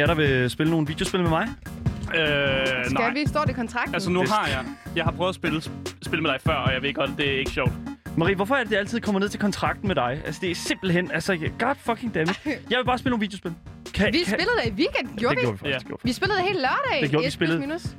jer, der vil spille nogle videospil med mig? Øh, Skal nej. vi? Står det i kontrakten? Altså, nu har jeg... Jeg har prøvet at spille, spille med dig før, og jeg ved godt, det er ikke sjovt. Marie, hvorfor er det, det altid kommer ned til kontrakten med dig? Altså, det er simpelthen... Altså, god fucking damn it. Jeg vil bare spille nogle videospil. Kan, Vi kan... spillede det i weekenden, gjorde det vi? gjorde vi faktisk. Ja. Det gjorde Vi spillede det hele lørdag. Det gjorde vi, spillede- minus.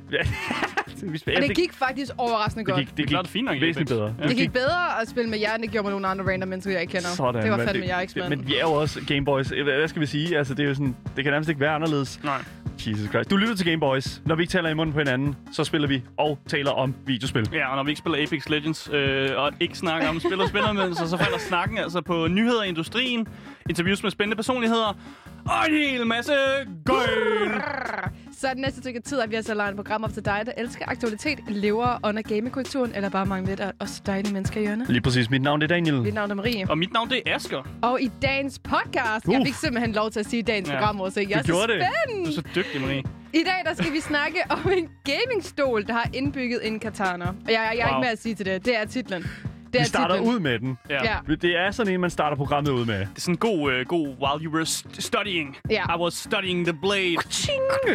vi. spillede, Og det gik faktisk overraskende det godt. gik, det Det gik klarede fint nok væsentligt bedre. Ja. Det gik bedre at spille med jer, end det gjorde med nogle andre random mennesker, jeg ikke kender. Sådan, det var fandme jeg ikke, det. Men vi er jo også Gameboys. Hvad skal vi sige? Altså, det er jo sådan... Det kan nærmest ikke være anderledes. Nej. Jesus Christ. Du lytter til Gameboys. Når vi ikke taler i munden på hinanden, så spiller vi og taler om videospil. Ja, og når vi ikke spiller Apex Legends, øh, og ikke snakker om spil og spilleranmeldelser, så falder snakken altså på nyheder i industrien, interviews med spændende personligheder, og en hel masse gøjl. Så er det næste stykke tid, at vi har så lavet et program op til dig, der elsker aktualitet, lever under gamekulturen, eller bare mangler lidt af os dejlige mennesker i hjørnet. Lige præcis. Mit navn er Daniel. Mit navn er Marie. Og mit navn, det er Asker. Og i dagens podcast, jeg Uff. fik simpelthen lov til at sige dagens Ja. program også. Jeg er Du så gjorde det. spændt. Du er så dygtig, Marie. I dag der skal vi snakke om en gamingstol, der har indbygget en katana. Og jeg, jeg er Wow. ikke med at sige til det. Det er titlen. Det er Vi starter titlen. ud med den. Ja. Ja. Det Det er sådan en, man starter programmet ud med. er sådan en god, øh, god while you were st- studying. Ja. I was studying the blade.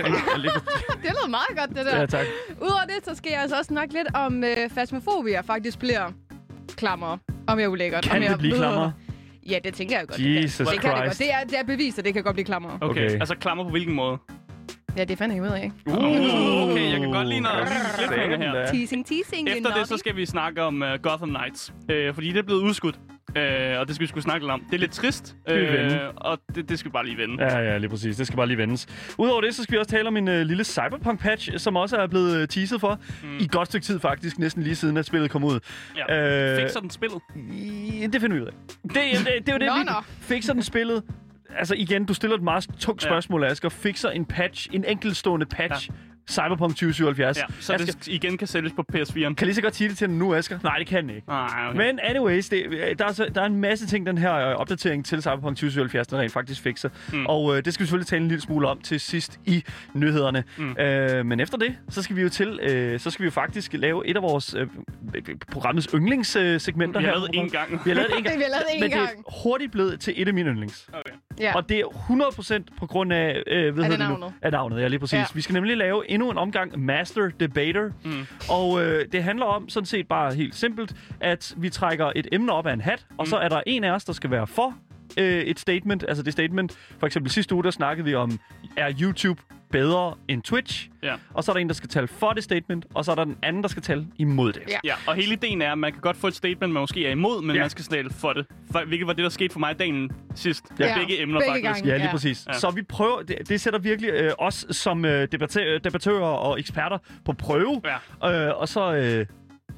Det lød meget godt, det der. ja, tak. Udover det, så skal jeg altså også snakke lidt om øh, Phasmophobia faktisk bliver klammer. Og mere ulækkert. Kan og mere det blive klammer? Ja, det tænker jeg godt. Jesus det kan. Det kan det godt. Det er, det er bevist, at det kan godt blive klammer. Okay. Okay. okay. Altså klammer på hvilken måde? Ja, det fandt jeg ikke ud af. Uh, okay, jeg kan godt lide, en cliffhanger her. Teasing, teasing. Efter det, så skal vi snakke om uh, Gotham Knights. Uh, fordi det er blevet udskudt. Uh, og det skal vi sgu snakke lidt om. Det er lidt trist. vende. og det, det skal vi bare lige vende. Ja, ja, lige præcis. Det skal bare lige vendes. Udover det, så skal vi også tale om en uh, lille Cyberpunk-patch, som også er blevet uh, teaset for. Mm. I et godt stykke tid faktisk, næsten lige siden, at spillet kom ud. Ja. Øh, Fikser den spillet? i- det finder vi ud af. Det, det, det, det er jo det, Nå, vi nå. fikser den spillet. Altså igen, du stiller et meget tungt Ja. spørgsmål, Asger. Fikser en patch, en enkeltstående patch, Cyberpunk 2077. Ja, så Asger, det igen kan sælges på PS4'en. kan lige så godt sige det til den nu, Asger? Nej, det kan den ikke. Nej, okay. Men anyways, det, der, er, så- der er en masse ting, den her øh, opdatering til Cyberpunk 2077, den rent faktisk fikser. Mm. Og øh, det skal vi selvfølgelig tale en lille smule om til sidst i nyhederne. Mm. Øh, men efter det, så skal vi jo til, øh, så skal vi jo faktisk lave et af vores øh, programmets yndlingssegmenter vi her. har lavet en gang. Vi har lavet det en gang. Vi har lavet det en men det gang. er hurtigt blevet til et af mine yndlings. Okay. Ja. Og det er 100% på grund af, øh, hvad Er det det nu? navnet? Af navnet, ja lige præcis. Ja. Vi skal nemlig lave endnu en omgang Master Debater. Mm. Og øh, det handler om sådan set bare helt simpelt, at vi trækker et emne op af en hat, og Mm. så er der en af os, der skal være for øh, et statement. Altså det statement, for eksempel sidste uge, der snakkede vi om, er YouTube bedre end Twitch? Ja. Og så er der en, der skal tale for det statement, og så er der den anden, der skal tale imod det. Ja. Ja, og hele ideen er, at man kan godt få et statement, man måske er imod, men Ja. man skal tale for det. For, hvilket var det, der skete for mig dagen sidst. Ja. Ja. Begge emner Begge faktisk. gange. Ja, lige Ja. præcis. Ja. Så vi prøver, det, det sætter virkelig øh, os som øh, debattører, debattører og eksperter på prøve. Ja. Øh, og så, øh,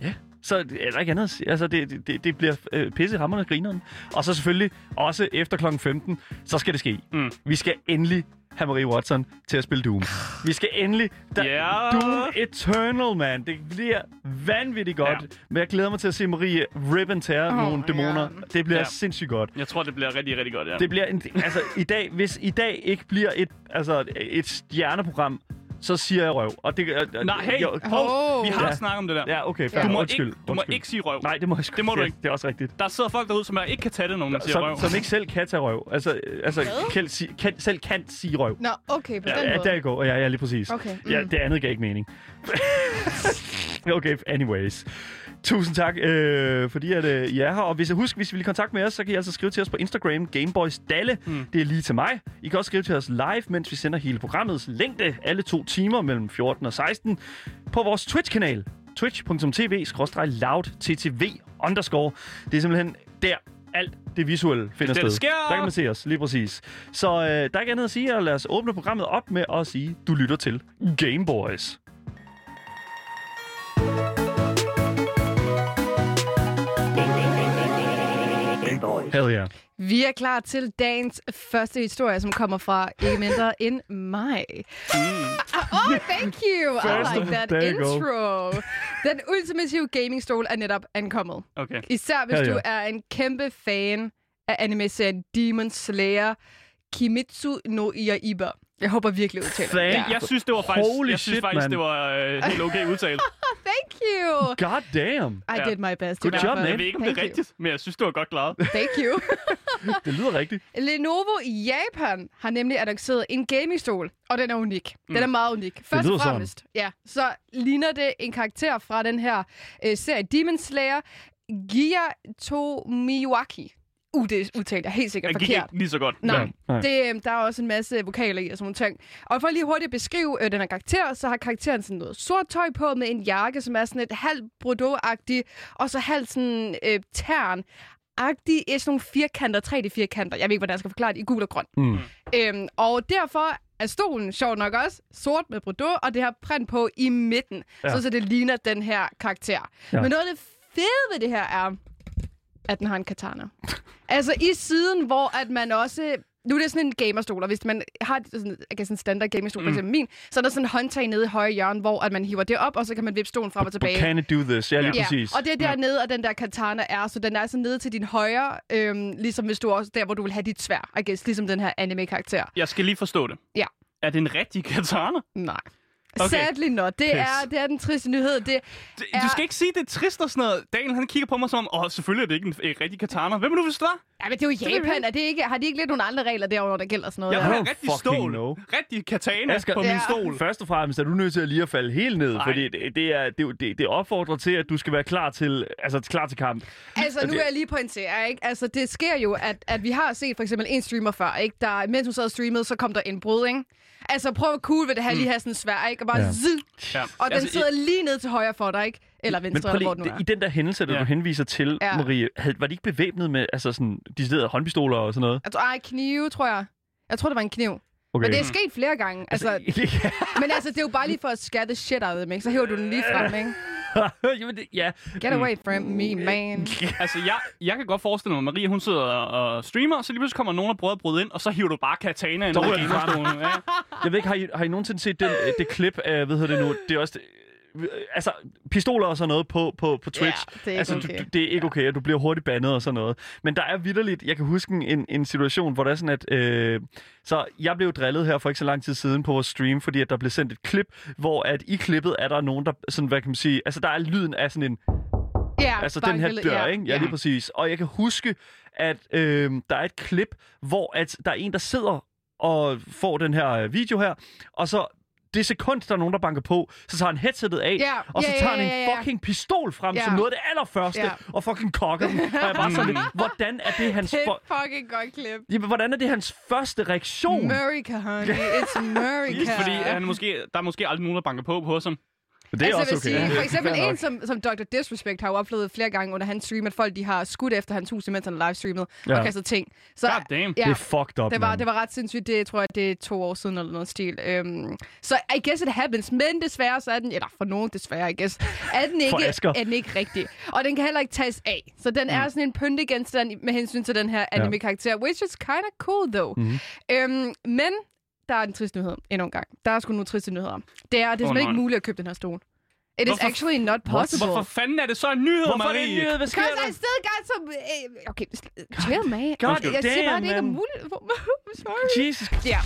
ja, så er der ikke andet. Altså, det, det, det bliver øh, pisse rammerne og grineren. Og så selvfølgelig også efter kl. 15, så skal det ske. Mm. Vi skal endelig have Marie Watson til at spille Doom. Vi skal endelig... Der, Ja. Doom Eternal, man. Det bliver vanvittigt godt. Ja. Men jeg glæder mig til at se Marie rip and tear Oh nogle dæmoner. God. Det bliver Ja. sindssygt godt. Jeg tror, det bliver rigtig, rigtig godt, ja. Det bliver en, altså i dag, hvis i dag ikke bliver et altså et stjerneprogram, så siger jeg røv. Og det øh, Nej, hey, jo, Hov. Vi har Ja. ja. snakket om det der. Ja, okay, fair. Du må, undskyld, ikke, du må undskyld. ikke sige røv. Nej, det må jeg sgu Det må du ja, ikke. Det er også rigtigt. Der sidder folk derude, som er- ikke kan tage det, når man siger Som, røv. som ikke selv kan tage røv. Altså, øh, altså kan, si- kan, selv kan sige røv. Nå, okay, på Ja, den Ja, måde. der går. Ja, ja, lige præcis. Okay, Ja, mm. det andet gav ikke mening. okay, anyways. Tusind tak, øh, fordi at, øh, I er her. Og hvis I husk, hvis I vil i kontakt med os, så kan I altså skrive til os på Instagram, Gameboys Dalle. Mm. Det er lige til mig. I kan også skrive til os live, mens vi sender hele programmets længde, alle to timer mellem 14 og 16, på vores Twitch-kanal. twitch.tv-loudttv underscore. Det er simpelthen der, alt det visuelle finder Det sted. det sker. Der kan man se os, lige præcis. Så øh, der er ikke andet at sige, og lad os åbne programmet op med at sige, du lytter til Gameboys. Hell yeah. Vi er klar til dagens første historie, som kommer fra ikke mindre end mig. Mm. Oh, thank you! I like that intro. Den ultimative gamingstol er netop ankommet. Okay. Især hvis Hell du yeah. er en kæmpe fan af anime-serien Demon Slayer Kimetsu no Yaiba. Jeg håber virkelig udtaler det. Fan. Ja. Jeg synes, det var faktisk, Holy jeg synes shit, faktisk det var øh, helt okay udtalt. Thank you. God damn. I Ja. did my best. Good job, man. Jeg ved ikke, om det er Thank you. rigtigt, men jeg synes, det var godt klaret. Thank you. Det lyder rigtigt. Lenovo i Japan har nemlig annonceret en gamingstol, og den er unik. Den er meget unik. Først og sådan. fremmest, ja, så ligner det en karakter fra den her øh, serie Demon Slayer, Gia Tomiwaki. Uh, det er udtalt, jeg helt sikkert forkert. ikke lige så godt. Nej, Ja, nej. det, øh, der er også en masse vokaler i og sådan nogle ting. Og for lige hurtigt at beskrive øh, den her karakter, så har karakteren sådan noget sort tøj på med en jakke, som er sådan et halvt bordeaux-agtigt, og så halvt sådan øh, tern agtig sådan nogle firkanter, 3D-firkanter. Jeg ved ikke, hvordan jeg skal forklare det, i gul og grøn. Mm. Øhm, og derfor er stolen, sjovt nok også, sort med bordeaux, og det har print på i midten, Ja. så, så det ligner den her karakter. Ja. Men noget af det fede ved det her er, at den har en katana. altså i siden, hvor at man også... Nu er det sådan en gamerstol, og hvis man har sådan, okay, sådan en standard gamerstol, mm. min, så er der sådan en håndtag nede i højre hjørne, hvor at man hiver det op, og så kan man vippe stolen frem og tilbage. Can it do this? Ja, lige Ja, præcis. og det er dernede, at den der katana er. Så den er så nede til din højre, øhm, ligesom hvis du også der, hvor du vil have dit svær, I guess, ligesom den her anime-karakter. Jeg skal lige forstå det. Ja. Er det en rigtig katana? Nej. Okay. Sadly not. Det Pis. er, det er den triste nyhed. Det, D- Er- Du skal ikke sige, det er trist og sådan noget. Daniel, han kigger på mig som om, åh, selvfølgelig er det ikke en en rigtig katana. Hvem er du, hvis det var? Ja, men det er jo Japan. Er det ikke, har de ikke lidt nogle andre regler derovre, der gælder sådan noget? Jeg der? don't rigtig stål. know. Rigtig katana Asger, på min Ja. stol. Først og fremmest er du nødt til at lige at falde helt ned, Nej. fordi det, det, er, det, er det, det opfordrer til, at du skal være klar til, altså, klar til kamp. Altså, nu vil jeg lige pointere, ikke? Altså, det sker jo, at, at vi har set for eksempel en streamer før, ikke? Der, mens hun sad og streamede, så kom der en brud, ikke? Altså, prøv at cool ved det her, lige have sådan en svær, ikke? Og bare Ja. zzz, Ja. og den Altså, sidder lige ned til højre for dig, ikke? Eller Men venstre, prøv eller hvor lige, det nu det, er. i den der hændelse, der Ja. du henviser til, Ja. Marie, havde, var de ikke bevæbnet med altså sådan, de håndpistoler og sådan noget? Jeg tror, ej, knive, tror jeg. Jeg tror, det var en kniv. Okay. Men det er sket flere gange. Altså, ja. men altså, det er jo bare lige for at scare the shit out of dem, ikke? Så hæver du den lige frem, ikke? Jamen, det, ja. Get away from me, man. Altså, jeg, jeg kan godt forestille mig, at Maria, hun sidder og, og streamer, og så lige pludselig kommer nogen og prøver at bryde ind, og så hiver du bare af ryger den frem. gamerstolen. Ja. Jeg ved ikke, har I, har I nogensinde set den, øh, det klip af, hvad hedder det nu, det er også... øh, Altså, pistoler og sådan noget på, på, på Twitch. Ja, det er ikke altså, okay. Du, det er ikke okay, og du bliver hurtigt bandet og sådan noget. Men der er vidderligt, jeg kan huske en, en situation, hvor der er sådan, at... Øh, så jeg blev drillet her for ikke så lang tid siden på vores stream, fordi at der blev sendt et klip, hvor at i klippet er der nogen, der sådan, hvad kan man sige... Altså, der er lyden af sådan en... Ja, Altså den her dør, ikke? Ja, lige præcis. Og jeg kan huske, at øh, der er et klip, hvor at der er en, der sidder og får den her øh, video her, og så det sekund, der er nogen, der banker på, så tager han headsettet af, Ja, og så ja, tager ja, han en ja. fucking pistol frem Ja. som noget af det allerførste, Ja. og fucking kokker den. Og jeg bare sådan lidt, hvordan er det hans... Det er For... et fucking godt klip. Jamen, hvordan er det hans første reaktion? America, honey. It's America. Fordi han måske, der er måske aldrig nogen, der banker på på ham. Det er altså, også okay. sige, for er eksempel en som, som Dr. Disrespect har jo oplevet flere gange under hans stream, at folk de har skudt efter hans hus, mens han har livestreamet Ja. og kastet ting. Så, God damn. ja, Det er fucked up, det var, man. det var ret sindssygt. Det tror jeg, det er to år siden eller noget stil. Øhm, så I guess it happens. Men desværre så er den, eller for nogen desværre, I guess, er den ikke, er den ikke rigtig. Og den kan heller ikke tages af. Så den er sådan en pyntegenstand med hensyn til den her anime-karakter, which is kind of cool though. Mhm. Øhm, men der er en trist nyhed endnu en gang. Der er sgu nogle triste nyheder. Det er, det er nej. ikke muligt at købe den her stol. It is Hvorfor- actually not possible. Hvorfor fanden er det så en nyhed, Hvorfor er det Marie? en nyhed? Hvad sker Because I der? still got some... Uh, okay, s- chill, man. God jeg siger bare, damn, det ikke er man. muligt. Sorry. Jesus Ja.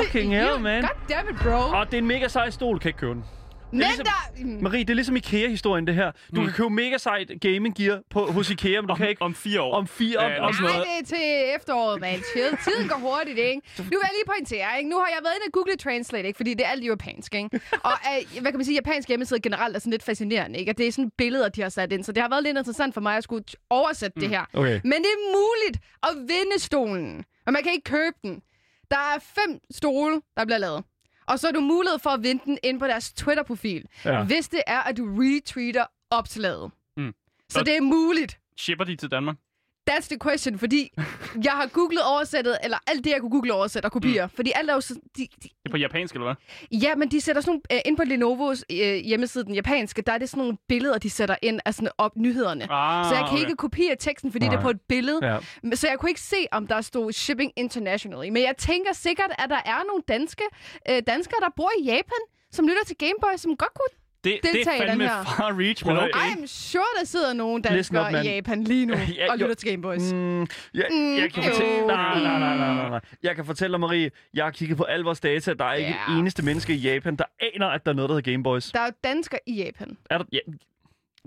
fucking hell, man. God damn it, bro. Og det er en mega sej stol, kan ikke købe den. Men ligesom- der... Mm. Marie, det er ligesom IKEA-historien, det her. Du kan købe mega sejt gaming gear på, hos IKEA, men du Om, kan ikke om fire år. om fire... Om, Ja, om, Nej, noget. det er til efteråret, man. Chill. Tiden går hurtigt, ikke? Nu vil jeg lige pointere, ikke? Nu har jeg været inde og google translate, ikke? Fordi det er alt japansk, ikke? Og øh, hvad kan man sige, japansk hjemmeside generelt er sådan lidt fascinerende, ikke? Og det er sådan billeder, de har sat ind. Så det har været lidt interessant for mig at skulle oversætte mm. det her. Okay. Men det er muligt at vinde stolen. Og man kan ikke købe den. Der er fem stole, der bliver lavet. Og så er du mulighed for at vinde den ind på deres Twitter-profil. Ja. Hvis det er, at du retweeter opslaget. Mm. Så Og- det er muligt. Shipper de til Danmark? That's the question, fordi jeg har googlet oversættet, eller alt det, jeg kunne google oversætte og kopiere. Mm. Fordi alt er jo så, de, de, Det er på japansk, eller hvad? Ja, men de sætter sådan nogle, øh, ind på Lenovos øh, hjemmeside, den japanske, der er det sådan nogle billeder, de sætter ind af sådan op nyhederne. Ah, så jeg kan okay. ikke kopiere teksten, fordi Nej. det er på et billede. Ja. Så jeg kunne ikke se, om der stod shipping internationally. Men jeg tænker sikkert, at der er nogle danske øh, danskere, der bor i Japan, som lytter til Gameboy, som godt kunne Det, det er i den fandme her. far reach, men okay. I'm sure, der sidder nogle Listen danskere up, i Japan lige nu Ja, og lytter til Gameboys. Mm, jeg, Mm, jeg kan fortælle, nej, nej, nej, nej, nej, nej. Jeg kan fortælle dig, Marie, jeg har kigget på al vores data. Der er ikke Ja. et eneste menneske i Japan, der aner, at der er noget, der hedder Gameboys. Der er jo danskere i Japan. Er der, ja,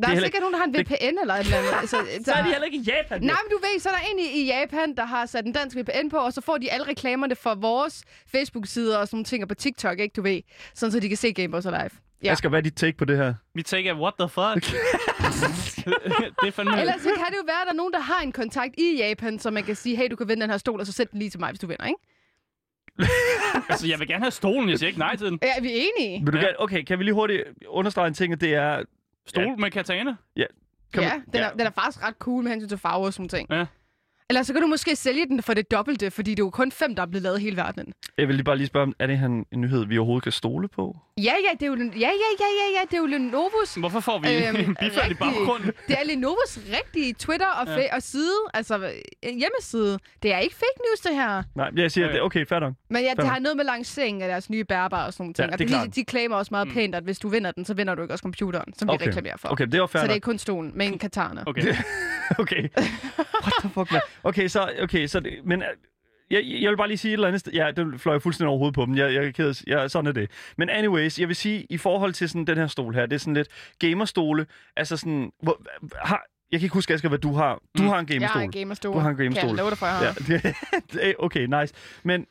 Der er, heller sikkert nogen, der har en det- VPN eller et eller andet. Altså, så er de heller ikke i Japan. jo. Nej, men du ved, så er der en i, i Japan, der har sat en dansk VPN på, og så får de alle reklamerne for vores Facebook-sider og sådan nogle ting, og på TikTok, ikke, du ved, sådan så de kan se Gameboys live. Ja. Asger, hvad er dit take på det her? Vi tænker, what the fuck? det er fandme... Ellers så kan det jo være, at der er nogen, der har en kontakt i Japan, så man kan sige, hey, du kan vinde den her stol, og så sæt den lige til mig, hvis du vinder, ikke? Altså, jeg vil gerne have stolen, jeg siger ikke nej til den. Ja, er vi enige? Vil du Ja. gerne, okay, kan vi lige hurtigt understrege en ting, at det er... Stol med katana? Kan ja, man- den, er, den er faktisk ret cool med hensyn til farver og sådan ting. Ja. Eller så kan du måske sælge den for det dobbelte, fordi det er jo kun fem, der er blevet lavet i hele verdenen. Jeg vil lige bare lige spørge, om er det her en en nyhed, vi overhovedet kan stole på? Ja, ja, det er jo, ja, ja, ja, ja, ja, det er jo Lenovo's Hvorfor får vi Øhm, øhm, bifald i rigtig- baggrunden? Det er Lenovo's rigtige Twitter og, Ja. ja. og side, altså øh, hjemmeside. Det er ikke fake news, det her. Nej, jeg siger, Okay. det er okay, fair nok. Men ja, det har noget med lancering af deres nye bærbare og sådan nogle ting. Ja, og det er de, klart. de claimer også meget Mm. pænt, at hvis du vinder den, så vinder du ikke også computeren, som vi Okay. reklamerer for. Okay, det var fair så det er kun stolen, men en katana. Okay. Okay. What the fuck, man? Okay, så... Okay, så det, men... øh, Jeg, jeg vil bare lige sige et eller andet sted. Ja, den fløj fuldstændig over hovedet på dem. Jeg, jeg er ked af, ja, sådan er det. Men anyways, jeg vil sige, i forhold til sådan den her stol her, det er sådan lidt gamerstole. Altså sådan... Hvor, har, jeg kan ikke huske, Asger, hvad du har. Du Mm. har en Jeg gamerstol. har en gamerstol. Du har en Kan gamerstol. jeg love dig for, jeg har. Ja, det, det okay, nice. Men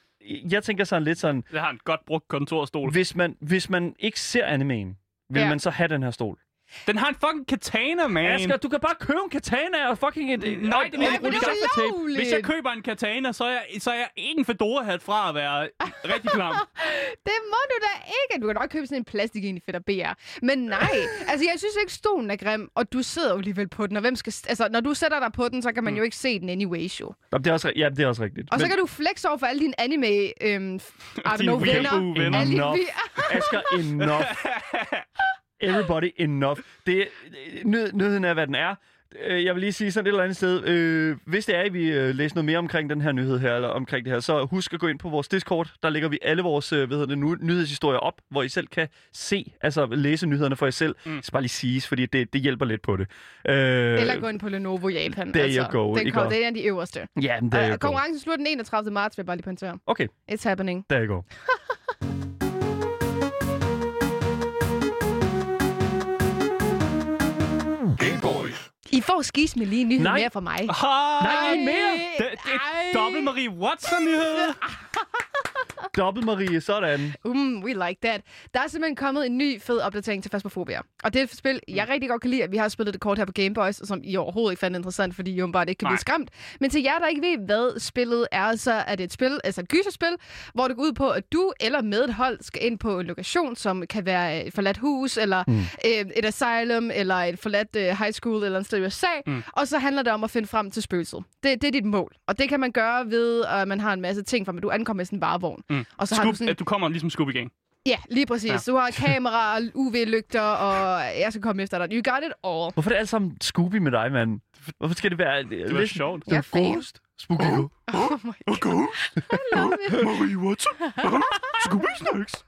jeg tænker sådan lidt sådan, Jeg har en godt brugt kontorstol. hvis man, hvis man ikke ser animeen, vil Ja. man så have den her stol? Den har en fucking katana, man. Asger, du kan bare købe en katana og fucking... Et, Nej, det ikke. er lovligt. Hvis jeg køber en katana, så er jeg, så er jeg ikke en fedora-hat fra at være rigtig klam. Det må du da ikke. Du kan nok købe sådan en plastik i fedt og BR. Men nej, altså jeg synes ikke, stolen er grim, og du sidder jo alligevel på den. Og hvem skal, altså, når du sætter dig på den, så kan man jo ikke se den anyways jo. Det er også, ja, det er også rigtigt. Og så Men- kan du flex over for alle dine anime, øhm, I don't Dine know, venner. Alle vi- Asger, enough. Everybody enough. Det, nød, nyheden er, hvad den er. Øh, Jeg vil lige sige sådan et eller andet sted, øh, hvis det er, at vi øh, læser noget mere omkring den her nyhed her, eller omkring det her, så husk at gå ind på vores Discord. Der lægger vi alle vores øh, hvad hedder det, nu, nyhedshistorier op, hvor I selv kan se, altså læse nyhederne for jer selv. Mm. Det skal bare lige siges, fordi det, det hjælper lidt på det. Øh, Eller gå ind på Lenovo Japan. There altså, you go, Den kom, det er en af de øverste. Ja, men der Uh, konkurrencen slutter den 31. marts, vil jeg bare lige pointere. Okay, It's happening. der er go. I får skis med lige en nyhed Nej. mere fra mig. Nej, en mere? Det, det er dobbelt Marie Watson-nyhed. Dobbelt Marie, sådan. Um, we like that. Der er simpelthen kommet en ny fed opdatering til Phasmophobia. Og det er et spil, jeg rigtig godt kan lide, at vi har spillet det kort her på Game Boys, som I overhovedet ikke fandt interessant, fordi I åbenbart ikke kan Nej. blive skræmt. Men til jer, der ikke ved, hvad spillet er, så er det et spil, altså et gyserspil, hvor det går ud på, at du eller med et hold skal ind på en lokation, som kan være et forladt hus, eller mm. et asylum, eller et forladt uh, high school, eller et sted i USA. Mm. Og så handler det om at finde frem til spøgelset. Det, det er dit mål. Og det kan man gøre ved, at man har en masse ting, for du ankommer med sådan en varevogn. Mm. Og så har du Scoop, sådan at du kommer ligesom Scooby Gang. Ja, lige præcis. Ja. Du har kamera, UV-lygter, og jeg skal komme efter dig. You got it all. Hvorfor er det alt sammen Scooby med dig, mand? Hvorfor skal det være... Det var sjovt. Jeg er. Ghost? Spooky oh. Oh my God. I love it. Marie Watson? Scooby Snacks?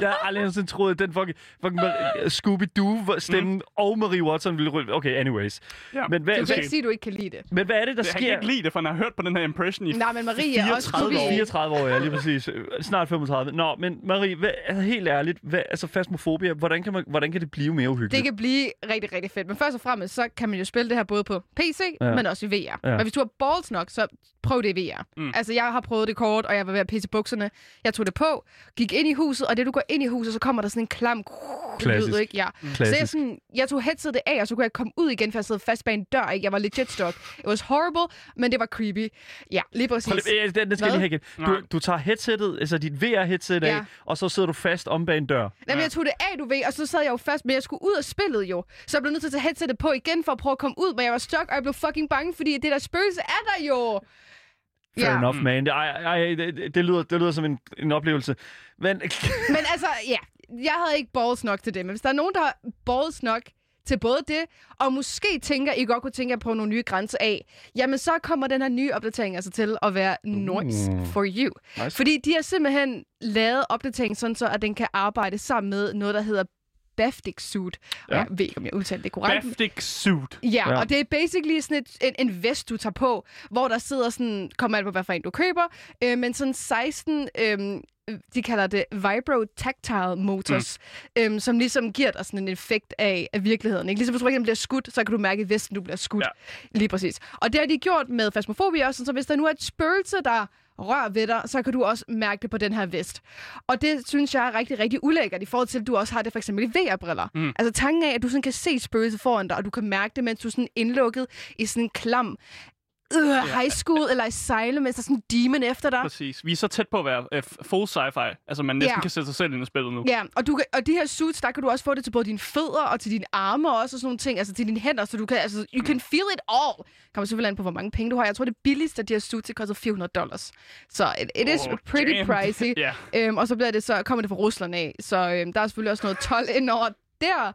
Jeg har aldrig nogensinde troet, at den fucking, fucking Scooby-Doo-stemme mm. og Marie Watson ville rulle. Okay, anyways. Ja. Men, hvad, Du kan ikke sige, at du ikke kan lide det. men hvad er det, der Jeg kan sker? ikke lide det, for han har hørt på den her impression i Nej, men Marie er også 34 år. Scooby. 34 år, ja, lige præcis. Snart 35. Nå, men Marie, hvad, altså, helt ærligt, hvad, altså fasmofobia, hvordan kan, man, hvordan kan det blive mere uhyggeligt? Det kan blive rigtig, rigtig fedt. Men først og fremmest, så kan man jo spille det her både på PC, Ja. men også i VR. Ja. Men hvis du har balls nok, så prøv det i VR. Mm. Mm. Altså, jeg har prøvet det kort, og jeg var ved at pisse bukserne. Jeg tog det på, gik ind i huset, og det du går ind i huset, så kommer der sådan en klam Klassisk. lyd, ikke? Ja. Så jeg, Klassisk. sådan, jeg tog headsetet af, og så kunne jeg komme ud igen, for jeg sad fast bag en dør, ikke? Jeg var legit stuck. It was horrible, men det var creepy. Ja, lige præcis. Prøv øh, den, den skal jeg lige have igen. Du, du tager headsettet, altså dit VR-headset af, Ja. og så sidder du fast om bag en dør. Jamen, jeg tog det af, du ved, og så sad jeg jo fast, men jeg skulle ud af spillet jo. Så jeg blev nødt til at tage headsetet på igen for at prøve at komme ud, men jeg var stuck, og jeg blev fucking bange, fordi det der spøgelse er der jo. Fair Ja. enough, man. Ej, ej, det, det, lyder, det lyder som en, en oplevelse. Men Men altså, ja, jeg havde ikke balls nok til det, men hvis der er nogen, der har balls nok til både det, og måske tænker, I godt kunne tænke jer på nogle nye grænser af, jamen så kommer den her nye opdatering altså til at være noise Uh. for you. Nice. Fordi de har simpelthen lavet opdateringen sådan så, at den kan arbejde sammen med noget, der hedder Baftic Suit. Ja. Jeg ved ikke, om jeg udtalte det korrekt. Baftic Suit. Ja, Ja. og det er basically sådan et, en, en vest, du tager på, hvor der sidder sådan, kommer alt på, hvad for en du køber, øh, men sådan 16, øh, de kalder det Vibro Tactile Motors, mm. øh, som ligesom giver dig sådan en effekt af, af virkeligheden. Ikke? Ligesom hvis du for bliver skudt, så kan du mærke i vesten, du bliver skudt. Ja. Lige præcis. Og det har de gjort med Phasmophobia også, så hvis der nu er et spøgelse, der rører ved dig, så kan du også mærke det på den her vest. Og det synes jeg er rigtig, rigtig ulækkert i forhold til, at du også har det for eksempel i VR-briller. Mm. Altså tanken af, at du sådan kan se spøgelset foran dig, og du kan mærke det, mens du er sådan indlukket i sådan en klam øh, high school eller asylum, mens der er sådan en demon efter dig. Præcis. Vi er så tæt på at være uh, full sci-fi. Altså, man næsten Ja. kan sætte sig selv ind i spillet nu. Ja, og, du kan, og de her suits, der kan du også få det til både dine fødder og til dine arme også, og sådan nogle ting, altså til dine hænder, så du kan, altså, you can feel it all. Kommer selvfølgelig an på, hvor mange penge du har. Jeg tror, det billigste af de her suits, det koster 400 dollars. Så it, it is Oh, pretty damn. pricey. Ja. Øhm, og så bliver det så, kommer det fra Rusland af, så øhm, der er selvfølgelig også noget 12 ind over der.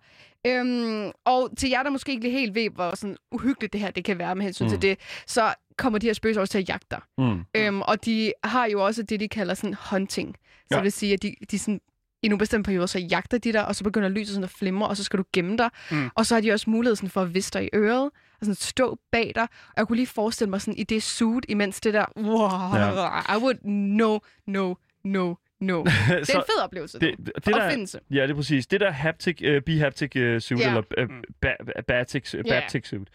Øhm, og til jer, der måske ikke helt ved, hvor sådan uhyggeligt det her det kan være med hensyn mm. til det, så kommer de her spøgelser også til at jagte dig. Mm. Øhm, og de har jo også det, de kalder sådan hunting. Så ja. det vil sige, at de, de sådan, i nogle bestemte perioder, så jagter de dig, og så begynder lyset sådan at flimre, og så skal du gemme dig. Mm. Og så har de også mulighed sådan for at viste dig i øret, og sådan stå bag dig. Og jeg kunne lige forestille mig sådan i det suit, imens det der, wow, Ja. I would no, no, no, no. Det er en så fed oplevelse, det, det, det der, opfindelse. Ja, det er præcis. Det der haptic, uh, B-haptic uh, suit, Ja. eller uh, ba- batic, uh, Ja. baptic suit.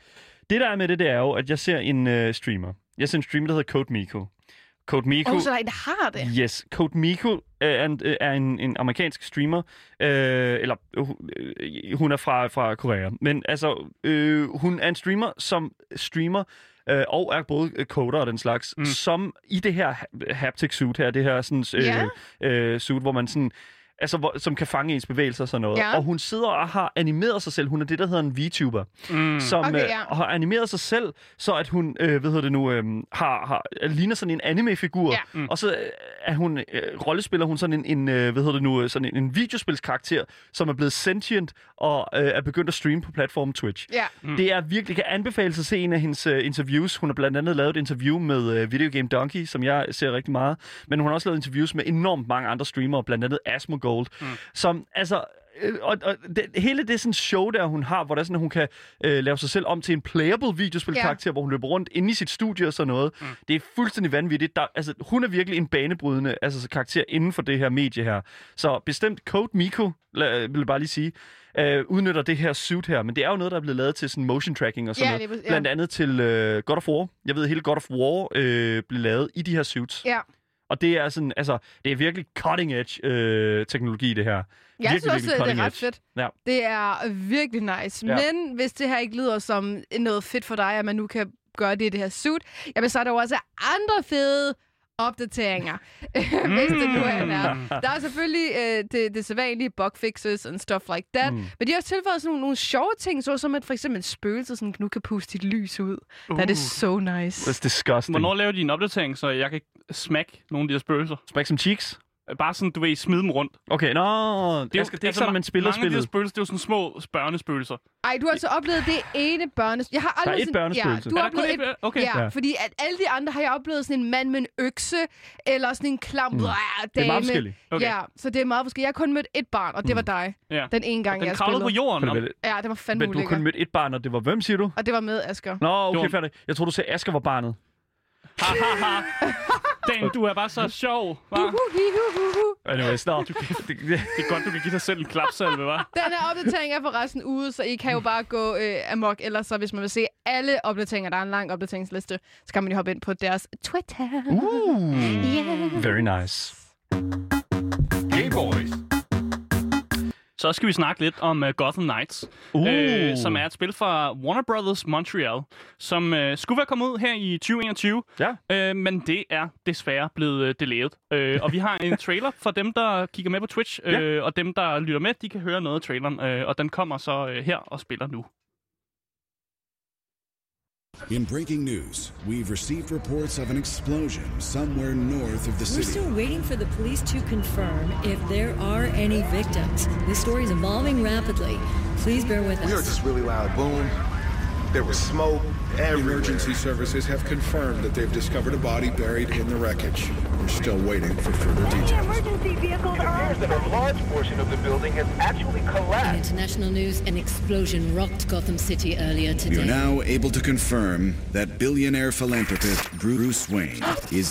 Det der er med det, det er jo, at jeg ser en uh, streamer. Jeg ser en streamer, der hedder Code Miko. Code Miko... Åh, oh, så der er en, der har det. Yes, Code Miko er en, er en, en amerikansk streamer, øh, eller øh, hun er fra, fra Korea, men altså, øh, hun er en streamer, som streamer øh, og er både øh, coder og den slags, Mm. som i det her ha- haptic suit her, det her sådan, øh, Ja. øh, suit, hvor man sådan, altså, hvor, som kan fange ens bevægelser og sådan noget. Ja. Og hun sidder og har animeret sig selv. Hun er det, der hedder en VTuber Mm. som Okay, øh, ja. har animeret sig selv, så at hun, øh, hvad hedder det nu, øh, har, har, ligner sådan en anime-figur. Ja. Mm. Og så øh, er hun, øh, rollespiller hun sådan en, en øh, hvad hedder det nu, øh, sådan en, en videospilskarakter, som er blevet sentient og øh, er begyndt at streame på platformen Twitch. Ja. Mm. Det er virkelig, kan anbefales at se en af hendes øh, interviews. Hun har blandt andet lavet et interview med øh, Video Game Donkey, som jeg ser rigtig meget. Men hun har også lavet interviews med enormt mange andre streamere, blandt andet Asmongold, mm. som altså... øh, Og, og det, hele det sådan show, der hun har, hvor der er sådan, hun kan øh, lave sig selv om til en playable videospilkarakter, hvor hun løber rundt inde i sit studie og sådan noget. Mm. Det er fuldstændig vanvittigt. Der, altså, hun er virkelig en banebrydende altså, karakter inden for det her medie her. Så bestemt Code Miko, la- vil jeg bare lige sige, øh, udnytter det her suit her. Men det er jo noget, der er blevet lavet til sådan motion tracking og sådan Ja, noget. Blandt andet til øh, God of War. Jeg ved, hele God of War øh, blev lavet i de her suits. Ja. Og det er sådan, altså, det er virkelig cutting edge øh, teknologi, det her. Jeg Virkelig, synes også, virkelig det er ret edge. fedt. Ja. Det er virkelig nice. Ja. Men hvis det her ikke lyder som noget fedt for dig, at man nu kan gøre det i det her suit, jamen så er der jo også andre fede opdateringer, hvis det nu er der. Der er selvfølgelig øh, det, det sædvanlige bug fixes and stuff like that, mm. men de har også tilføjet sådan nogle, nogle sjove ting, så som at for eksempel en spøgelse sådan, nu kan puste dit lys ud. Uh. That is so nice. That's disgusting. Hvornår laver de en opdatering, så jeg kan smække nogle af de her spøgelser? Smack some cheeks? Bare sådan, du ved, smide dem rundt. Okay, nå, det er, jo- det er ikke sådan, man spiller mange af de her spillet. spøgelser, det er jo sådan små børnespøgelser. Ej, du har altså oplevet det ene børnes... Jeg har aldrig et sådan... børnespøgelse. Ja, du Er har der kun oplevet et et... okay. Ja, Ja. fordi at alle de andre har jeg oplevet sådan en mand med en økse, eller sådan en klam mm. dame. Det er meget forskelligt. Okay. Ja, så det er meget forskelligt. Jeg har kun mødt et barn, og det var dig. Ja. Den ene gang, Den jeg kravlede på spillede. jorden. Om-? Ja, det var fandme Men du har kun mødt et barn, og det var hvem, siger du? Og det var med Asger. Nå, okay, færdig. Jeg tror du sagde, Asger var barnet. Ha, ha, ha. Dan, du er bare så sjov, hva'? Anyways, nå. Du kan, det, det, er godt, du kan give dig selv en klapsalve, hva'? Den her opdatering er forresten ude, så I kan jo bare gå øh, amok. Ellers så hvis man vil se alle opdateringer, der er en lang opdateringsliste, så kan man jo hoppe ind på deres Twitter. Uh, Yeah. very nice. Hey boys. Så skal vi snakke lidt om uh, Gotham Knights, Uh. øh, som er et spil fra Warner Brothers Montreal, som uh, skulle være kommet ud her i 2021, Ja. øh, men det er desværre blevet uh, delayed. Øh, og vi har en trailer for dem, der kigger med på Twitch, øh, Ja. og dem, der lytter med, de kan høre noget af traileren, øh, og den kommer så øh, her og spiller nu. In breaking news, we've received reports of an explosion somewhere north of the city. We're still waiting for the police to confirm if there are any victims. This story is evolving rapidly. Please bear with We heard us. this really loud boom. There was smoke everywhere. Emergency services have confirmed that they've discovered a body buried in the wreckage. We're still waiting for further details. Emergency vehicles It are appears that a large portion of the building has actually In collapsed. international news, an explosion rocked Gotham City earlier today. We today. are now able to confirm that billionaire philanthropist Bruce Wayne is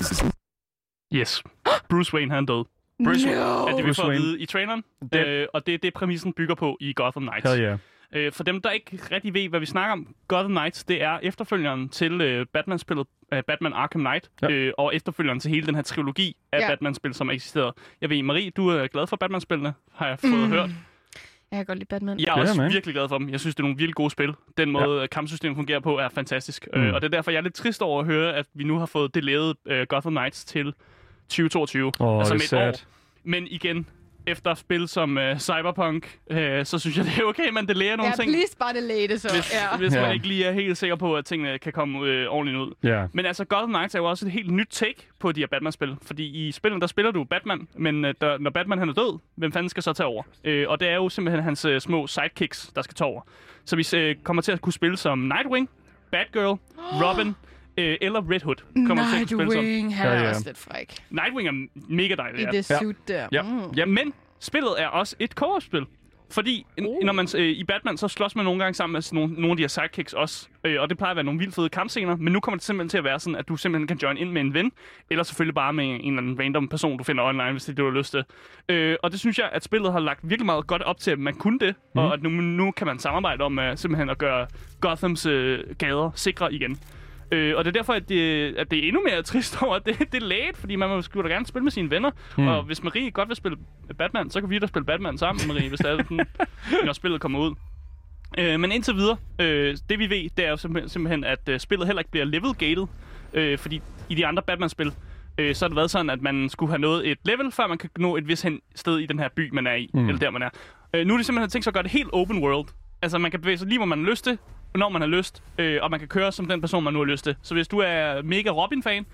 Yes. Bruce Wayne, han er død. Bruce, Er det, vi Bruce får at Wayne. vide i traileren. Det- Øh, og det er det, præmissen bygger på i Gotham Knights. Hell yeah. Øh, for dem, der ikke rigtig ved, hvad vi snakker om, Gotham Knights, det er efterfølgeren til øh, Batman-spillet øh, Batman Arkham Knight, Ja. øh, og efterfølgeren til hele den her trilogi af Ja. Batman-spil, som eksisterer. Jeg ved, Marie, du er glad for Batman-spillene, har jeg fået mm. hørt. Jeg kan godt lide Batman. Jeg er Ja, også man. virkelig glad for dem. Jeg synes, det er nogle virkelig gode spil. Den måde, ja. kampsystemet fungerer på, er fantastisk. Mm. Øh, og det er derfor, jeg er lidt trist over at høre, at vi nu har fået det lavet øh, Gotham Knights til 2022. Åh, altså det med er et år. Men igen, efter spil som øh, Cyberpunk, øh, så synes jeg, det er okay, man delayer nogle Ja, ting. please bare delay det så. Hvis, Ja. hvis Ja. man ikke lige er helt sikker på, at tingene kan komme øh, ordentligt ud. Ja. Men altså, Gotham Knights er jo også et helt nyt take på de her Batman-spil. Fordi i spillet, der spiller du Batman, men øh, der, når Batman han er død, hvem fanden skal så tage over? Øh, og det er jo simpelthen hans øh, små sidekicks, der skal tage over. Så vi øh, kommer til at kunne spille som Nightwing, Batgirl, Robin øh, eller Red Hood. Kommer vi til at kunne spille som. Nightwing, han Ja, er ja. også lidt fræk. Nightwing er mega dejlig. I ja. det suit der. Ja. Mm. Ja, men spillet er også et co-op-spil. Fordi uh. når man, øh, i Batman, så slås man nogle gange sammen med sådan nogle, nogle af de her sidekicks også. Øh, og det plejer at være nogle vildt fede kampscener. Men nu kommer det simpelthen til at være sådan, at du simpelthen kan join ind med en ven. Eller selvfølgelig bare med en eller anden random person, du finder online, hvis det er det, du har lyst til. Øh, og det synes jeg, at spillet har lagt virkelig meget godt op til, at man kunne det. Mm. Og at nu, nu kan man samarbejde om uh, simpelthen at gøre Gothams øh, gader sikre igen. Øh, og det er derfor, at det, at det er endnu mere trist over, at det, det er late, fordi man må skulle da gerne spille med sine venner. Mm. Og hvis Marie godt vil spille Batman, så kan vi da spille Batman sammen, Marie, hvis det er sådan, når spillet kommer ud. Øh, men indtil videre, øh, det vi ved, det er jo simpelthen, simpelthen at øh, spillet heller ikke bliver level-gated. Øh, fordi i de andre Batman-spil, øh, så har det været sådan, at man skulle have nået et level, før man kan nå et vis sted i den her by, man er i. Mm. Eller der, man er. Øh, nu er det simpelthen tænkt sig at gøre det helt open world. Altså, man kan bevæge sig lige, hvor man har lyst til, når man har lyst, øh, og man kan køre som den person, man nu har lyst til. Så hvis du er mega Robin-fan,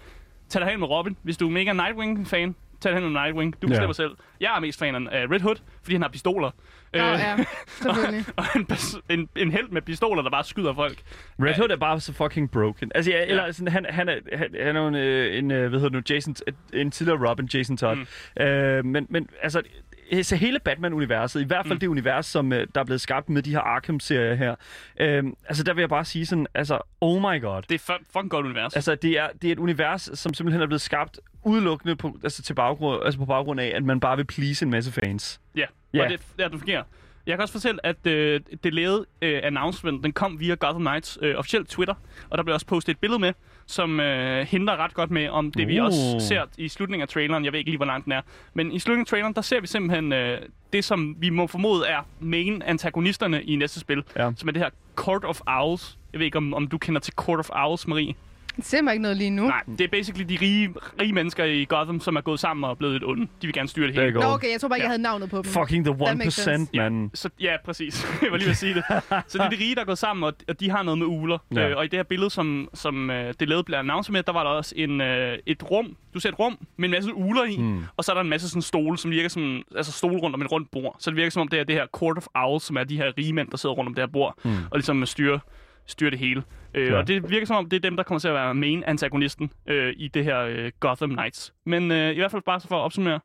tag dig hen med Robin. Hvis du er mega Nightwing-fan, tag dig hen med Nightwing. Du bestemmer Ja. selv. Jeg er mest fan af Red Hood, fordi han har pistoler. Nå, ja, selvfølgelig. og en, pers- en, en held med pistoler, der bare skyder folk. Red Hood er bare så fucking broken. Altså, ja, eller sådan, han, han, er, han, han er jo en, øh, en øh, hvad hedder det nu, Jason, en tidligere Robin, Jason Todd. Mm. Øh, men, men altså, så hele Batman-universet, i hvert fald mm. det univers, som øh, der er blevet skabt med de her Arkham-serier her, øh, altså der vil jeg bare sige sådan, altså, oh my god. Det er fu- fucking godt univers. Altså, det er, det er et univers, som simpelthen er blevet skabt udelukkende på, altså, til baggrund, altså på baggrund af, at man bare vil please en masse fans. Ja, Ja. og det, ja, det fungerer. Jeg kan også fortælle, at øh, det lavede øh, announcement, den kom via Gotham Knights øh, officielt Twitter, og der blev også postet et billede med, som øh, hindrer ret godt med om det, vi Uh. også ser i slutningen af traileren. Jeg ved ikke lige, hvor langt den er. Men i slutningen af traileren, der ser vi simpelthen øh, det, som vi må formode er main antagonisterne i næste spil, Ja. som er det her Court of Owls. Jeg ved ikke, om, om du kender til Court of Owls, Marie? Det ser mig ikke noget lige nu. Nej, det er basically de rige, rige mennesker i Gotham, som er gået sammen og er blevet et onde. De vil gerne styre det hele. Nå, okay, jeg tror bare ikke, jeg havde navnet på dem. Fucking the That makes 1%, sense. man. Så, ja, præcis. jeg var lige ved at sige det. Så det er de rige, der er gået sammen, og, og de har noget med uler. Ja. Ja. Øh, og i det her billede, som, som øh, det lavede blev announceret med, der var der også en, øh, et rum. Du ser et rum med en masse uler i, mm. og så er der en masse sådan stole, som virker som altså stole rundt om et rundt bord. Så det virker som om det er det her Court of Owls, som er de her rige mænd, der sidder rundt om det her bord, mm. og ligesom styrer styre det hele. Øh, Ja. Og det virker som om, det er dem, der kommer til at være main antagonisten øh, i det her øh, Gotham Knights. Men øh, i hvert fald bare så for at opsummere.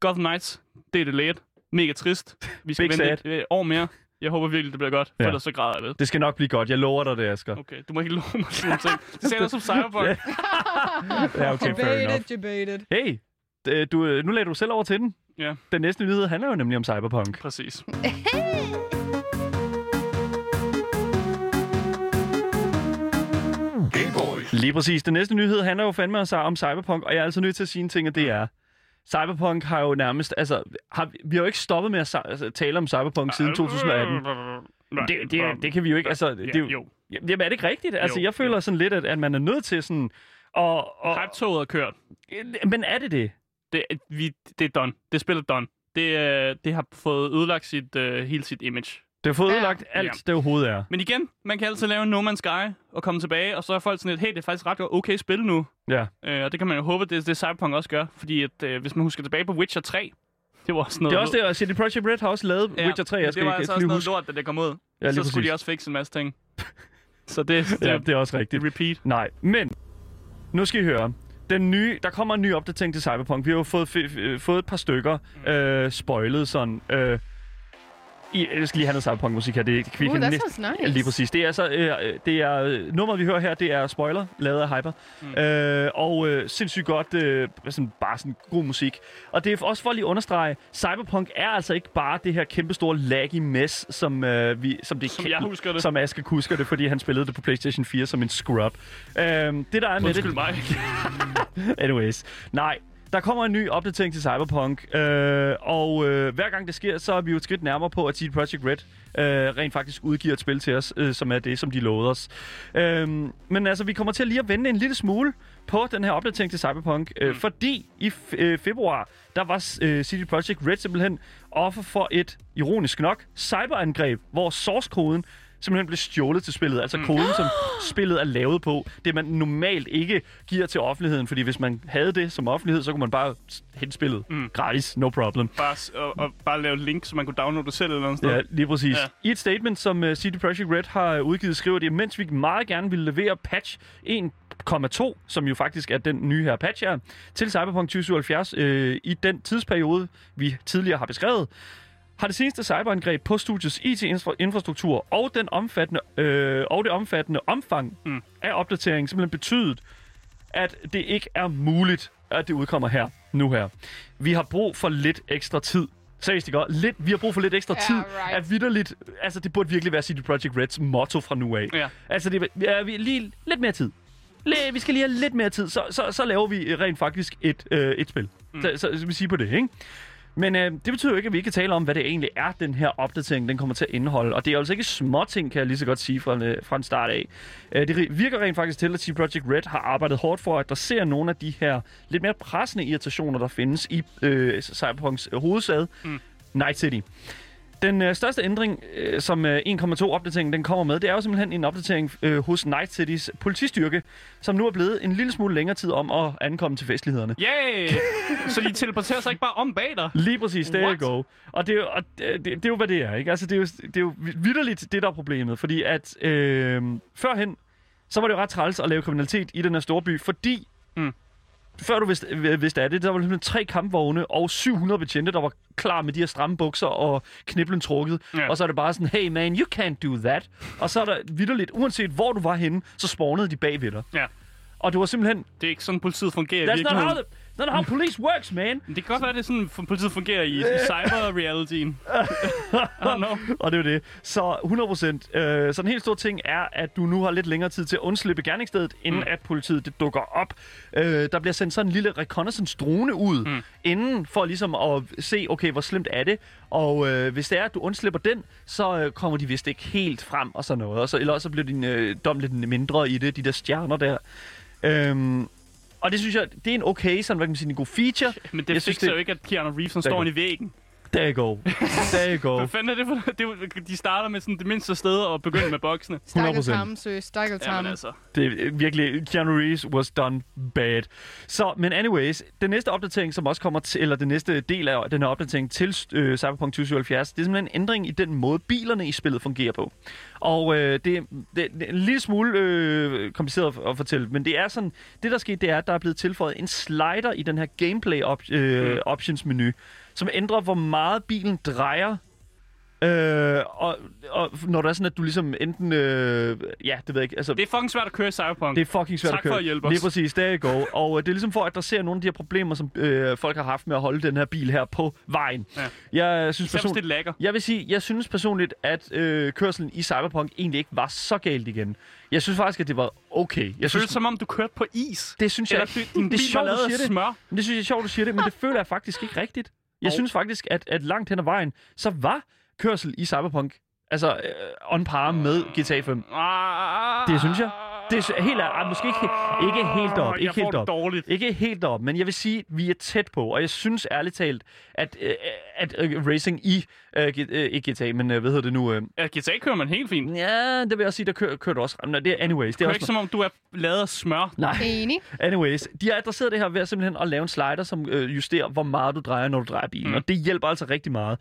Gotham Knights, det er det late. Mega trist. Vi skal Big vente sad. et øh, år mere. Jeg håber virkelig, det bliver godt, for Ja. ellers så græder jeg lidt. Det skal nok blive godt. Jeg lover dig det, Asger. Okay, du må ikke love mig sådan ting. Det sagde jeg som Cyberpunk. Ja, okay, fair enough. Debated. Hey, du, øh, nu lader du selv over til den. Ja, Den næste nyhed handler jo nemlig om Cyberpunk. præcis. Lige præcis. Den næste nyhed handler jo fandme om- om Cyberpunk, og jeg er altså nødt til at sige en ting, og det er... Cyberpunk har jo nærmest... Altså, har, vi har jo ikke stoppet med at altså, tale om Cyberpunk siden 2018. Det, det, det kan vi jo ikke... Altså, det, er jo. Jamen, er det ikke rigtigt? Altså, Jo, jeg føler jo. sådan lidt, at, at man er nødt til sådan... Og, og, Hype-toget er kørt. men er det det? Det, er- vi, det er done. Det spiller done. Det, øh, det har fået ødelagt sit, øh, hele sit image. Det har fået Ja. ødelagt alt, Ja. det overhovedet er. Men igen, man kan altid lave en No Man's Sky og komme tilbage, og så er folk sådan lidt, hey, det er faktisk ret okay spil nu. Ja. Øh, og det kan man jo håbe, det, det Cyberpunk også gør. Fordi at, øh, hvis man husker tilbage på Witcher 3, det var også noget... Det er også det, og CD Projekt Red har også lavet Witcher 3. Jeg skal det var ikke altså også noget huske. lort, da det kom ud. Ja, lige så skulle de også fikse en masse ting. Så det, det, Ja, det er også rigtigt. repeat. Nej, men nu skal I høre. Den nye, der kommer en ny opdatering til Cyberpunk. Vi har jo fået, f- f- fået et par stykker øh, spoilet sådan. Øh, i, jeg skal lige have noget Cyberpunk-musik her. Det, det, vi Uh, nice. Lige præcis. Det er så, øh, det er, øh, nummeret, vi hører her, det er Spoiler, lavet af Hyper. Mm. Øh, og øh, sindssygt godt, øh, sådan, bare sådan god musik. Og det er også for lige at understrege, Cyberpunk er altså ikke bare det her kæmpe store laggy mess, som, øh, vi, som, det Som jeg husker det. Som Aske husker det, fordi han spillede det på PlayStation 4 som en scrub. Øh, det der er med det... Mig. Anyways. Nej, der kommer en ny opdatering til Cyberpunk, øh, og øh, hver gang det sker, så er vi jo et skridt nærmere på, at CD Projekt Red øh, rent faktisk udgiver et spil til os, øh, som er det, som de lovede os. Øh, men altså, vi kommer til lige at vende en lille smule på den her opdatering til Cyberpunk, øh, fordi i øh, februar, der var øh, CD Projekt Red simpelthen offer for et, ironisk nok, cyberangreb, hvor source-koden simpelthen blev stjålet til spillet. Altså koden, som spillet er lavet på. Det man normalt ikke giver til offentligheden, fordi hvis man havde det som offentlighed, så kunne man bare hente spillet mm. gratis, no problem. Bare, og, og bare lave et link, så man kunne downloade det selv eller noget. Ja, lige præcis. Ja. I et statement, som uh, CD Projekt Red har udgivet, skriver de, mens vi meget gerne vil levere patch 1,2, som jo faktisk er den nye her patch her, til Cyberpunk 2077 øh, i den tidsperiode, vi tidligere har beskrevet, har det seneste cyberangreb på studiets IT-infrastruktur og, den omfattende, øh, og det omfattende omfang mm. af opdateringen simpelthen betydet, at det ikke er muligt, at det udkommer her, nu her. Vi har brug for lidt ekstra tid. Seriøst, ikke? Lidt, vi har brug for lidt ekstra Ja, tid. right. Er vidderligt, altså det burde virkelig være CD Projekt Reds motto fra nu af. Ja. Altså det er vi lige lidt mere tid. Lidt, vi skal lige have lidt mere tid, så, så, så laver vi rent faktisk et, øh, et spil. Mm. Så, så, så vi siger på det, ikke? Men øh, det betyder jo ikke, at vi ikke kan tale om, hvad det egentlig er, den her opdatering, den kommer til at indeholde. Og det er altså ikke små ting, kan jeg lige så godt sige fra, øh, fra en start af. Øh, det virker rent faktisk til, at CD Projekt Red har arbejdet hårdt for at adressere nogle af de her lidt mere pressende irritationer, der findes i øh, Cyberpunks hovedsæde, mm. Night City. Den øh, største ændring, øh, som øh, 1,2 opdateringen den kommer med, det er jo simpelthen en opdatering øh, hos Night Cities politistyrke, som nu er blevet en lille smule længere tid om at ankomme til festlighederne. Yay! så de teleporterer sig ikke bare om bag dig? Lige præcis, there What? you go. Og det er, jo, og det, det, det er jo, hvad det er, ikke? Altså, det er jo, det er jo vidderligt det, der er problemet. Fordi at øh, førhen, så var det jo ret træls at lave kriminalitet i den her store by, fordi... Mm. Før du vidste, vidste af det, der var simpelthen tre kampvogne og 700 betjente, der var klar med de her stramme bukser og kniblen trukket. Ja. Og så er det bare sådan, hey man, you can't do that. Og så er der vidderligt, uanset hvor du var henne, så spawnede de bag ved dig. Ja. Og det var simpelthen, Det er ikke sådan, politiet fungerer i virkeligheden. Not how police works, man. Men Det kan godt være, det er sådan, f- politiet fungerer i cyber-realityen. I know. Og det er jo det. Så 100%. Øh, så den helt store ting er, at du nu har lidt længere tid til at undslippe gerningsstedet, inden mm. at politiet det dukker op. Øh, der bliver sendt sådan en lille reconnaissance-drone ud, mm. inden for ligesom at se, okay, hvor slemt er det. Og øh, hvis det er, at du undslipper den, så øh, kommer de vist ikke helt frem og sådan noget. Og så, eller også så bliver din øh, dom lidt mindre i det, de der stjerner der. Øhm, og det synes jeg, det er en okay, sådan, hvad kan man sige, en god feature. Men det Jeg synes, det- jo ikke, at Keanu Reeves han står inde i væggen. There you go. There you go. Hvad fanden er det for det? er De starter med sådan det mindste sted og begynder med boksene. Stakkels 100%. ham, søs. Stakkels ham. Altså. Det er virkelig, Keanu Reeves was done bad. Så, men anyways, den næste opdatering, som også kommer til, eller den næste del af den her opdatering til øh, Cyberpunk 2077, det er simpelthen en ændring i den måde, bilerne i spillet fungerer på. Og øh, det, det, det er en lille smule øh, kompliceret at, at fortælle, men det er sådan, det der skete, det er, at der er blevet tilføjet en slider i den her gameplay op, øh, Mm. options menu, som ændrer, hvor meget bilen drejer Øh, og, og når der er sådan, at du ligesom enten... Øh, ja, det ved jeg ikke. Altså, Det er fucking svært at køre i Cyberpunk. det er fucking svært Tak at køre. for at hjælpe os. Lige præcis, der you go. Og øh, det er ligesom for at adressere nogle af de her problemer, som øh, folk har haft med at holde den her bil her på vejen. Ja. Jeg synes Især det personligt... lagger. Jeg vil sige, jeg synes personligt, at øh, kørselen i Cyberpunk egentlig ikke var så galt igen. Jeg synes faktisk, at det var okay. Jeg Det synes, føles som om, du kørte på is. det synes jeg ikke. din Det er sjovt, du siger det. smør. Men det synes jeg er sjovt, du siger det, men det føler jeg faktisk ikke rigtigt. Jeg synes faktisk, at, at langt hen ad vejen, så var kørsel i Cyberpunk altså øh, on par med GTA 5. Ah, Det synes jeg. Det er helt, ej, måske ikke, ikke helt op. jeg Ikke får helt det op. dårligt. Ikke helt op, men jeg vil sige, at vi er tæt på, og jeg synes ærligt talt, at, øh, at øh, racing i, øh, øh, ikke GTA, men øh, hvad hedder det nu? Øh, Ja, GTA kører man helt fint. ja, det vil jeg sige, der kører, kører du også. Men det er anyways. Det er også ikke som om, du er lavet af smør. Nej, Enig. anyways. De har adresseret det her ved at simpelthen at lave en slider, som øh, justerer, hvor meget du drejer, når du drejer bilen. Mm. Og det hjælper altså rigtig meget.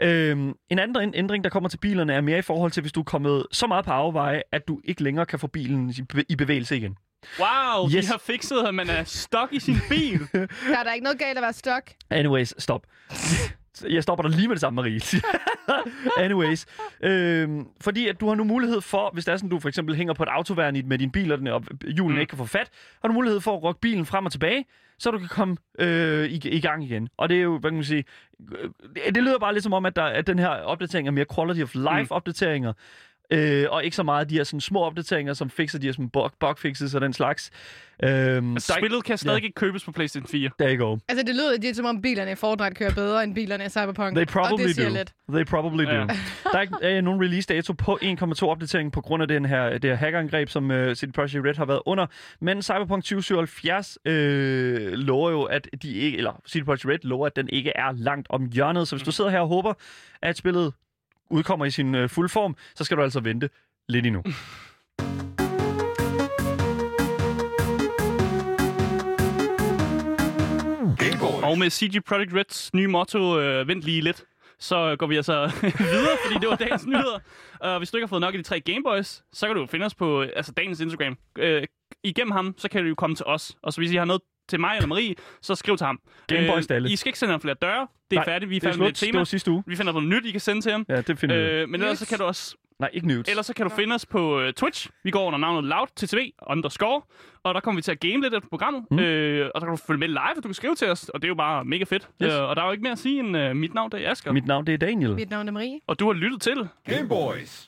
Øhm, en anden ændring, der kommer til bilerne, er mere i forhold til, hvis du er kommet så meget på afveje, at du ikke længere kan få bilen i bev- i bevægelse igen. Wow, Yes. de har fikset, at man er stuck i sin bil. Der er da ikke noget galt at være stok. Anyways, stop. Jeg stopper dig lige med det samme, Marie. Anyways. Øhm, fordi at du har nu mulighed for, hvis det er sådan, du for eksempel hænger på et autoværn med din bil, og den og hjulen mm. ikke kan få fat, har du mulighed for at rokke bilen frem og tilbage, så du kan komme øh, i, i gang igen. Og det er jo, hvad kan man sige, øh, det, det lyder bare lidt som om, at, der, at den her opdatering er mere quality of life opdateringer, øh, og ikke så meget de her sådan, små opdateringer, som fikser de her sådan, bug, bug fixes og den slags. Øhm, Altså, der er spillet kan stadig ja. ikke købes på PlayStation 4. There you go. Altså, det lyder lidt som om bilerne i Fortnite kører bedre end bilerne i Cyberpunk. They og probably det siger do. lidt. They probably do. Ja. Der er ikke øh, nogen release dato på 1.2 opdatering på grund af den her, det her hackerangreb, som uh, City Project Red har været under. Men Cyberpunk 2077 øh, lover jo, at de ikke, eller City Project Red lover, at den ikke er langt om hjørnet. Så hvis du sidder her og håber, at spillet udkommer i sin øh, fulde form, så skal du altså vente lidt endnu. Og med CG Project Reds nye motto, øh, vent lige lidt, så går vi altså videre, fordi det var dagens nyheder. Og hvis du ikke har fået nok af de tre Gameboys, så kan du finde os på øh, altså dagens Instagram. Øh, igennem ham, så kan du jo komme til os. Og så hvis I har noget til mig eller Marie, så skriv til ham. Gameboys til alle. I skal ikke sende ham flere døre. Det er Nej, færdigt. Vi er det er færdige med et Det tema. var sidste uge. Vi finder på noget nyt, I kan sende til ham. Ja, det finder vi. Øh, men ellers så kan du også Nej, ikke nudes. Ellers så kan du finde os på uh, Twitch. Vi går under navnet loudttv underscore. Og der kommer vi til at game lidt af programmet. Mm. Øh, og der kan du følge med live, og du kan skrive til os. Og det er jo bare mega fedt. Yes. Øh, og der er jo ikke mere at sige end uh, mit navn, det er Asger. Mit navn det er Daniel. Mit navn er Marie. Og du har lyttet til Game Boys.